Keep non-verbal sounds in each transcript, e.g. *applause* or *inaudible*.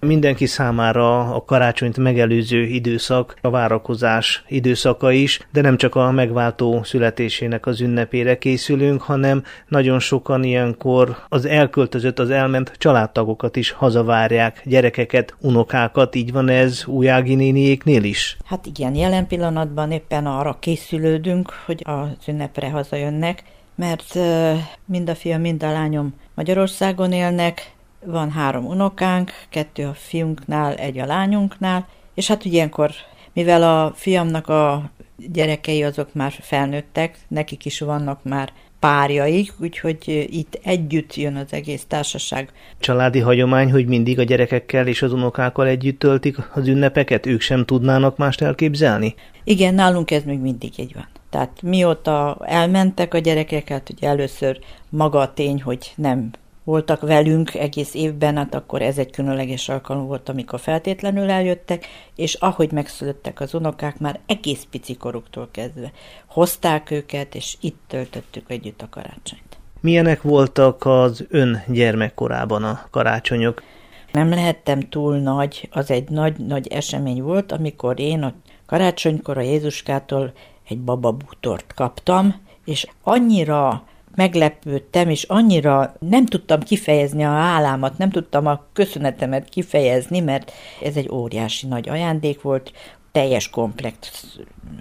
Mindenki számára a karácsonyt megelőző időszak, a várakozás időszaka is, de nem csak a megváltó születésének az ünnepére készülünk, hanem nagyon sokan ilyenkor az elköltözött, az elment családtagokat is hazavárják, gyerekeket, unokákat, így van ez újági néniéknél is? Hát igen, jelen pillanatban éppen arra készülődünk, hogy az ünnepre hazajönnek, mert mind a fiam, mind a lányom Magyarországon élnek, van három unokánk, kettő a fiunknál, egy a lányunknál, és hát ilyenkor, mivel a fiamnak a gyerekei azok már felnőttek, nekik is vannak már párjaik, úgyhogy itt együtt jön az egész társaság. Családi hagyomány, hogy mindig a gyerekekkel és az unokákkal együtt töltik az ünnepeket, ők sem tudnának mást elképzelni? Igen, nálunk ez még mindig így van. Tehát mióta elmentek a gyerekek, hát ugye először maga a tény, hogy nem voltak velünk egész évben, hát akkor ez egy különleges alkalom volt, amikor feltétlenül eljöttek, és ahogy megszülettek az unokák, már egész pici koruktól kezdve hozták őket, és itt töltöttük együtt a karácsonyt. Milyenek voltak az ön gyermekkorában a karácsonyok? Nem lehettem túl nagy, az egy nagy-nagy esemény volt, amikor én a karácsonykor a Jézuskától egy bababútort kaptam, és annyira meglepődtem, és annyira nem tudtam kifejezni a hálámat, nem tudtam a köszönetemet kifejezni, mert ez egy óriási nagy ajándék volt, teljes komplex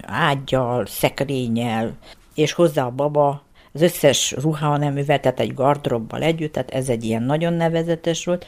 ágyal, szekrényel, és hozzá a baba az összes ruhaneművel, tehát egy gardrobbal együtt, tehát ez egy ilyen nagyon nevezetes volt.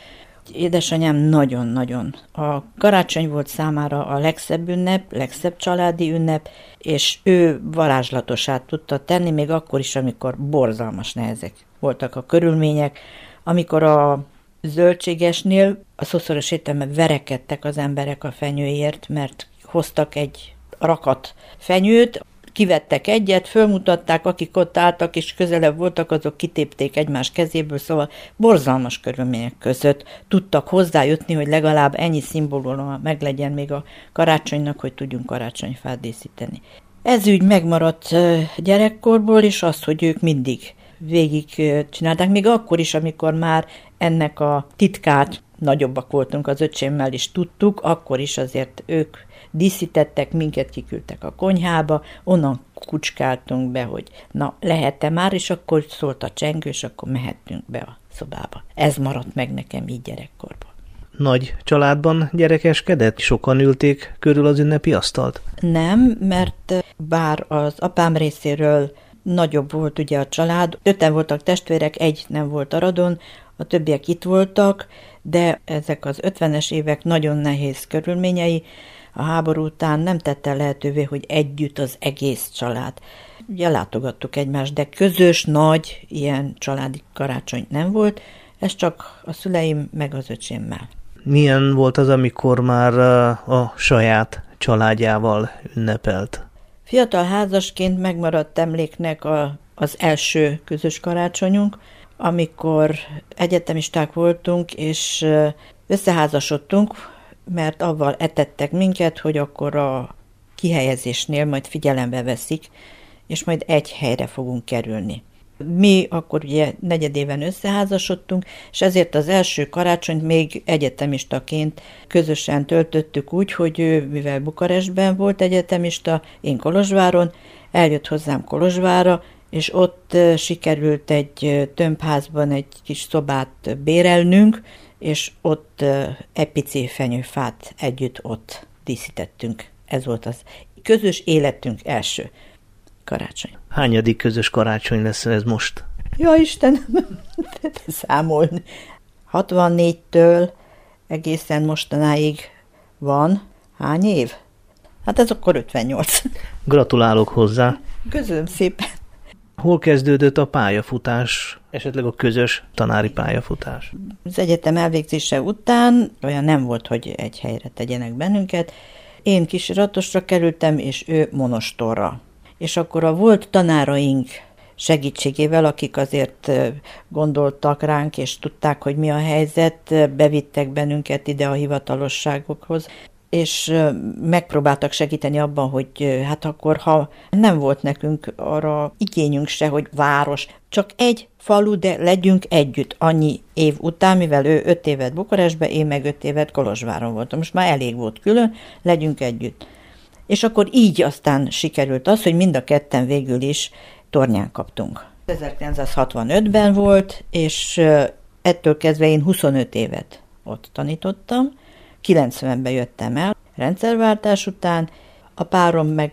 Édesanyám nagyon-nagyon. A karácsony volt számára a legszebb ünnep, legszebb családi ünnep, és ő varázslatosát tudta tenni, még akkor is, amikor borzalmas nehezek voltak a körülmények, amikor a zöldségesnél a szószoros értelme verekedtek az emberek a fenyőért, mert hoztak egy rakat fenyőt, kivettek egyet, fölmutatták, akik ott álltak és közelebb voltak, azok kitépték egymás kezéből, szóval borzalmas körülmények között tudtak hozzájutni, hogy legalább ennyi szimbóluma meglegyen még a karácsonynak, hogy tudjunk karácsonyfát díszíteni. Ez ügy megmaradt gyerekkorból, és az, hogy ők mindig végig csinálták, még akkor is, amikor már ennek a titkát nagyobbak voltunk az öcsémmel, is tudtuk, akkor is azért ők díszítettek, minket kiküldtek a konyhába, onnan kucskáltunk be, hogy na, lehet-e már, és akkor szólt a csengő, és akkor mehettünk be a szobába. Ez maradt meg nekem így gyerekkorban. Nagy családban gyerekeskedett? Sokan ülték körül az ünnepi asztalt? Nem, mert bár az apám részéről nagyobb volt ugye a család, öten voltak testvérek, egy nem volt aradon, a többiek itt voltak, de ezek az ötvenes évek nagyon nehéz körülményei, a háború után nem tette lehetővé, hogy együtt az egész család. Ugye látogattuk egymást, de közös, nagy, ilyen családi karácsony nem volt, ez csak a szüleim meg az öcsémmel. Milyen volt az, amikor már a saját családjával ünnepelt? Fiatal házasként megmaradt emléknek a, az első közös karácsonyunk, amikor egyetemisták voltunk, és összeházasodtunk, mert avval etettek minket, hogy akkor a kihelyezésnél majd figyelembe veszik, és majd egy helyre fogunk kerülni. Mi akkor ugye negyedéven összeházasodtunk, és ezért az első karácsonyt még egyetemistaként közösen töltöttük úgy, hogy ő, mivel Bukarestben volt egyetemista, én Kolozsváron, eljött hozzám Kolozsvára, és ott sikerült egy tömbházban egy kis szobát bérelnünk, és ott egy pici fenyőfát együtt ott díszítettünk. Ez volt az közös életünk első karácsony. Hányadik közös karácsony lesz ez most? Ja Isten, *laughs* számolni. 64-től egészen mostanáig van. Hány év? Hát ez akkor 58. Gratulálok hozzá. Köszönöm szépen. Hol kezdődött a pályafutás, esetleg a közös tanári pályafutás? Az egyetem elvégzése után olyan nem volt, hogy egy helyre tegyenek bennünket. Én kis ratosra kerültem, és ő monostorra. És akkor a volt tanáraink segítségével, akik azért gondoltak ránk, és tudták, hogy mi a helyzet, bevittek bennünket ide a hivatalosságokhoz. És megpróbáltak segíteni abban, hogy hát akkor, ha nem volt nekünk arra igényünk se, hogy város, csak egy falu, de legyünk együtt annyi év után, mivel ő öt évet Bukarestbe, én meg öt évet Kolozsváron voltam. Most már elég volt külön, legyünk együtt. És akkor így aztán sikerült az, hogy mind a ketten végül is tornyán kaptunk. 1965-ben volt, és ettől kezdve én 25 évet ott tanítottam, 90-ben jöttem el, rendszerváltás után, a párom meg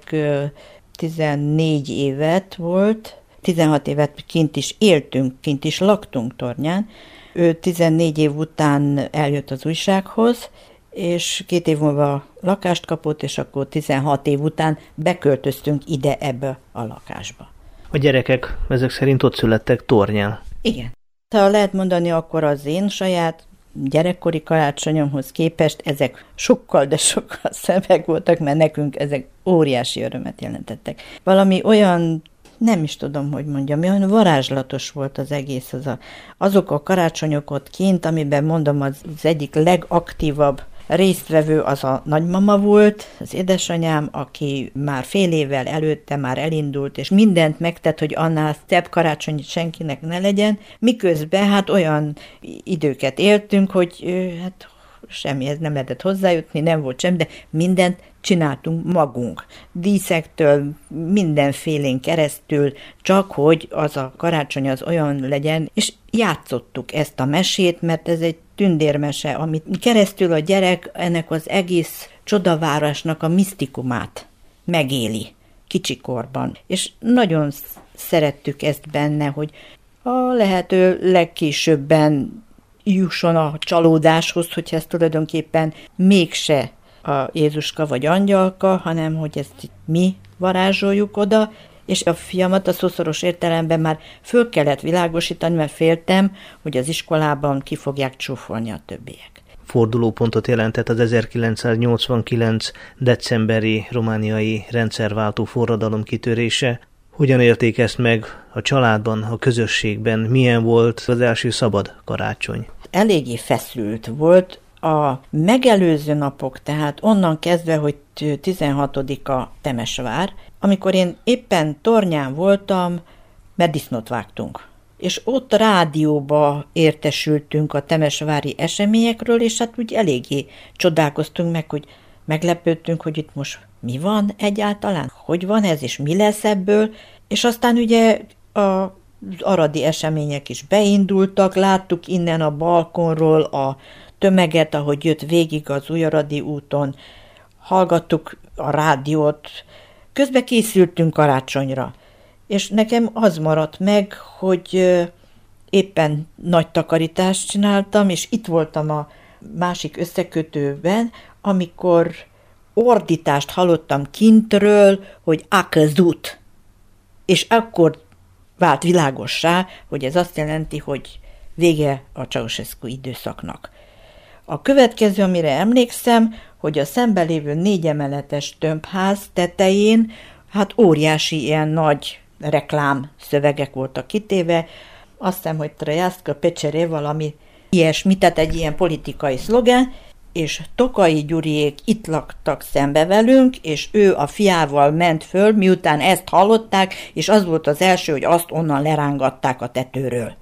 14 évet volt, 16 évet kint is éltünk, kint is laktunk tornyán. Ő 14 év után eljött az újsághoz, és két év múlva lakást kapott, és akkor 16 év után beköltöztünk ide ebbe a lakásba. A gyerekek ezek szerint ott születtek tornyán. Igen. Ha lehet mondani, akkor az én saját gyerekkori karácsonyomhoz képest ezek sokkal, de sokkal *laughs* szebbek voltak, mert nekünk ezek óriási örömet jelentettek. Valami olyan nem is tudom, hogy mondjam, olyan varázslatos volt az egész, az a, azok a karácsonyok ott kint, amiben mondom, az, az egyik legaktívabb résztvevő az a nagymama volt, az édesanyám, aki már fél évvel előtte már elindult, és mindent megtett, hogy annál szebb karácsony senkinek ne legyen, miközben hát olyan időket éltünk, hogy hát semmihez nem lehetett hozzájutni, nem volt sem, de mindent csináltunk magunk. Díszektől, mindenfélén keresztül, csak hogy az a karácsony az olyan legyen, és játszottuk ezt a mesét, mert ez egy tündérmese, amit keresztül a gyerek ennek az egész csodavárásnak a misztikumát megéli kicsikorban. És nagyon szerettük ezt benne, hogy a lehető legkésőbben jusson a csalódáshoz, hogy ez tulajdonképpen mégse a Jézuska vagy angyalka, hanem hogy ezt mi varázsoljuk oda, és a fiamat a szószoros értelemben már föl kellett világosítani, mert féltem, hogy az iskolában ki fogják csúfolni a többiek. Fordulópontot jelentett az 1989. decemberi romániai rendszerváltó forradalom kitörése. Hogyan érték ezt meg a családban, a közösségben? Milyen volt az első szabad karácsony? Eléggé feszült volt, a megelőző napok, tehát onnan kezdve, hogy 16-a Temesvár, amikor én éppen tornyán voltam, mert disznót vágtunk. És ott rádióba értesültünk a temesvári eseményekről, és hát úgy eléggé csodálkoztunk meg, hogy meglepődtünk, hogy itt most mi van egyáltalán, hogy van ez, és mi lesz ebből, és aztán ugye a aradi események is beindultak, láttuk innen a balkonról a tömeget, ahogy jött végig az Újaradi úton, hallgattuk a rádiót, közben készültünk karácsonyra. És nekem az maradt meg, hogy éppen nagy takarítást csináltam, és itt voltam a másik összekötőben, amikor ordítást hallottam kintről, hogy akazut. És akkor vált világossá, hogy ez azt jelenti, hogy vége a Ceausescu időszaknak. A következő, amire emlékszem, hogy a szembelévő négy emeletes tömbház tetején hát óriási ilyen nagy reklám szövegek voltak kitéve, azt hiszem, hogy Trajaszka Pecseré valami ilyesmi, tehát egy ilyen politikai szlogen, és Tokai Gyuriék itt laktak szembe velünk, és ő a fiával ment föl, miután ezt hallották, és az volt az első, hogy azt onnan lerángatták a tetőről.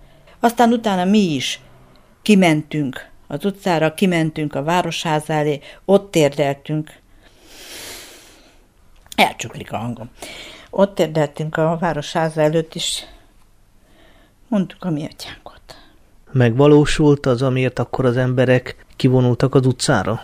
Aztán utána mi is kimentünk az utcára, kimentünk a városház elé, ott térdeltünk. Elcsuklik a hangom. Ott térdeltünk a városház előtt is, mondtuk a mi atyánkot. Megvalósult az, amiért akkor az emberek kivonultak az utcára?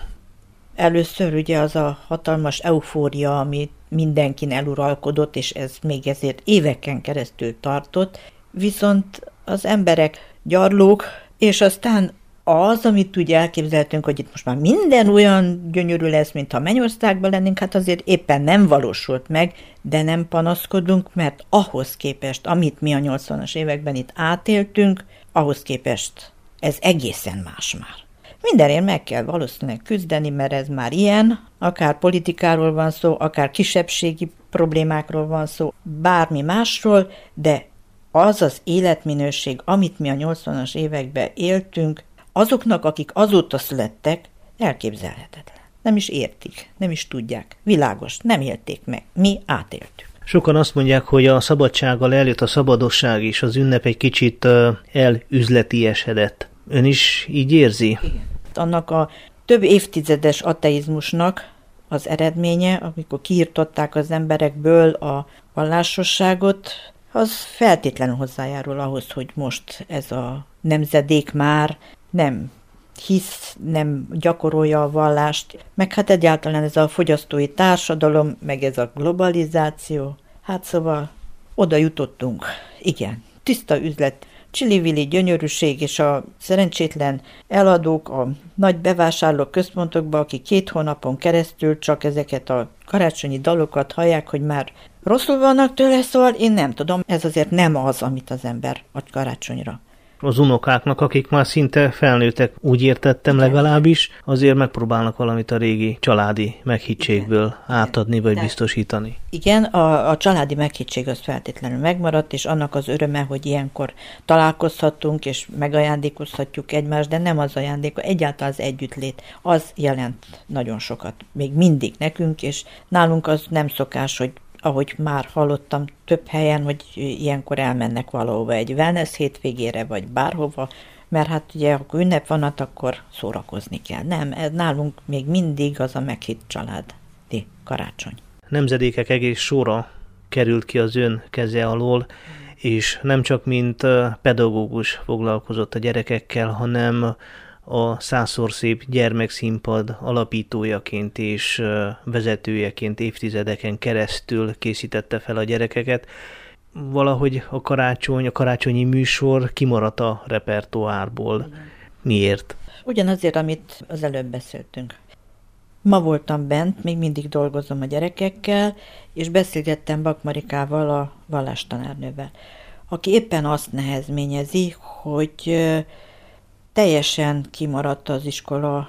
Először ugye az a hatalmas eufória, ami mindenkin eluralkodott, és ez még ezért éveken keresztül tartott, viszont az emberek gyarlók, és aztán az, amit úgy elképzeltünk, hogy itt most már minden olyan gyönyörű lesz, mintha Mennyországban lennénk, hát azért éppen nem valósult meg, de nem panaszkodunk, mert ahhoz képest, amit mi a 80-as években itt átéltünk, ahhoz képest ez egészen más már. Mindenért meg kell valószínűleg küzdeni, mert ez már ilyen, akár politikáról van szó, akár kisebbségi problémákról van szó, bármi másról, de az az életminőség, amit mi a 80-as években éltünk, azoknak, akik azóta születtek, elképzelhetetlen. Nem is értik, nem is tudják. Világos, nem élték meg. Mi átéltük. Sokan azt mondják, hogy a szabadsággal eljött a szabadosság is, az ünnep egy kicsit elüzletiesedett. Ön is így érzi? Igen. Annak a több évtizedes ateizmusnak az eredménye, amikor kiirtották az emberekből a vallásosságot, az feltétlenül hozzájárul ahhoz, hogy most ez a nemzedék már nem hisz, nem gyakorolja a vallást, meg hát egyáltalán ez a fogyasztói társadalom, meg ez a globalizáció. Hát szóval oda jutottunk. Igen, tiszta üzlet, csili gyönyörűség és a szerencsétlen eladók a nagy bevásárló központokba, akik két hónapon keresztül csak ezeket a karácsonyi dalokat hallják, hogy már rosszul vannak tőle, szóval én nem tudom, ez azért nem az, amit az ember ad karácsonyra az unokáknak, akik már szinte felnőttek, úgy értettem legalábbis, azért megpróbálnak valamit a régi családi meghittségből Igen. átadni vagy De biztosítani. Igen, a, a családi meghittség az feltétlenül megmaradt, és annak az öröme, hogy ilyenkor találkozhatunk, és megajándékozhatjuk egymást, de nem az ajándék, egyáltalán az együttlét, az jelent nagyon sokat, még mindig nekünk, és nálunk az nem szokás, hogy ahogy már hallottam több helyen, hogy ilyenkor elmennek valahova egy wellness hétvégére, vagy bárhova, mert hát ugye, ha ünnep van, hát akkor szórakozni kell. Nem, ez nálunk még mindig az a meghitt családi karácsony. Nemzedékek egész sora került ki az ön keze alól, és nem csak mint pedagógus foglalkozott a gyerekekkel, hanem a százszor szép gyermekszínpad alapítójaként és vezetőjeként évtizedeken keresztül készítette fel a gyerekeket. Valahogy a karácsony, a karácsonyi műsor kimaradt a repertoárból. Miért? Ugyanazért, amit az előbb beszéltünk. Ma voltam bent, még mindig dolgozom a gyerekekkel, és beszélgettem Bakmarikával, a vallástanárnővel, aki éppen azt nehezményezi, hogy teljesen kimaradt az iskola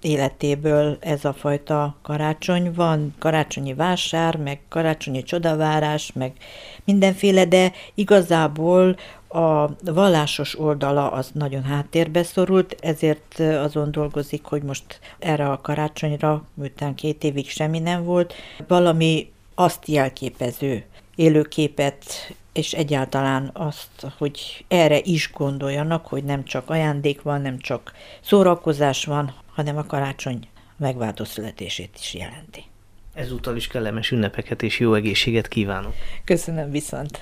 életéből ez a fajta karácsony. Van karácsonyi vásár, meg karácsonyi csodavárás, meg mindenféle, de igazából a vallásos oldala az nagyon háttérbe szorult, ezért azon dolgozik, hogy most erre a karácsonyra, miután két évig semmi nem volt, valami azt jelképező élőképet és egyáltalán azt, hogy erre is gondoljanak, hogy nem csak ajándék van, nem csak szórakozás van, hanem a karácsony megváltó születését is jelenti. Ezúttal is kellemes ünnepeket és jó egészséget kívánok. Köszönöm viszont.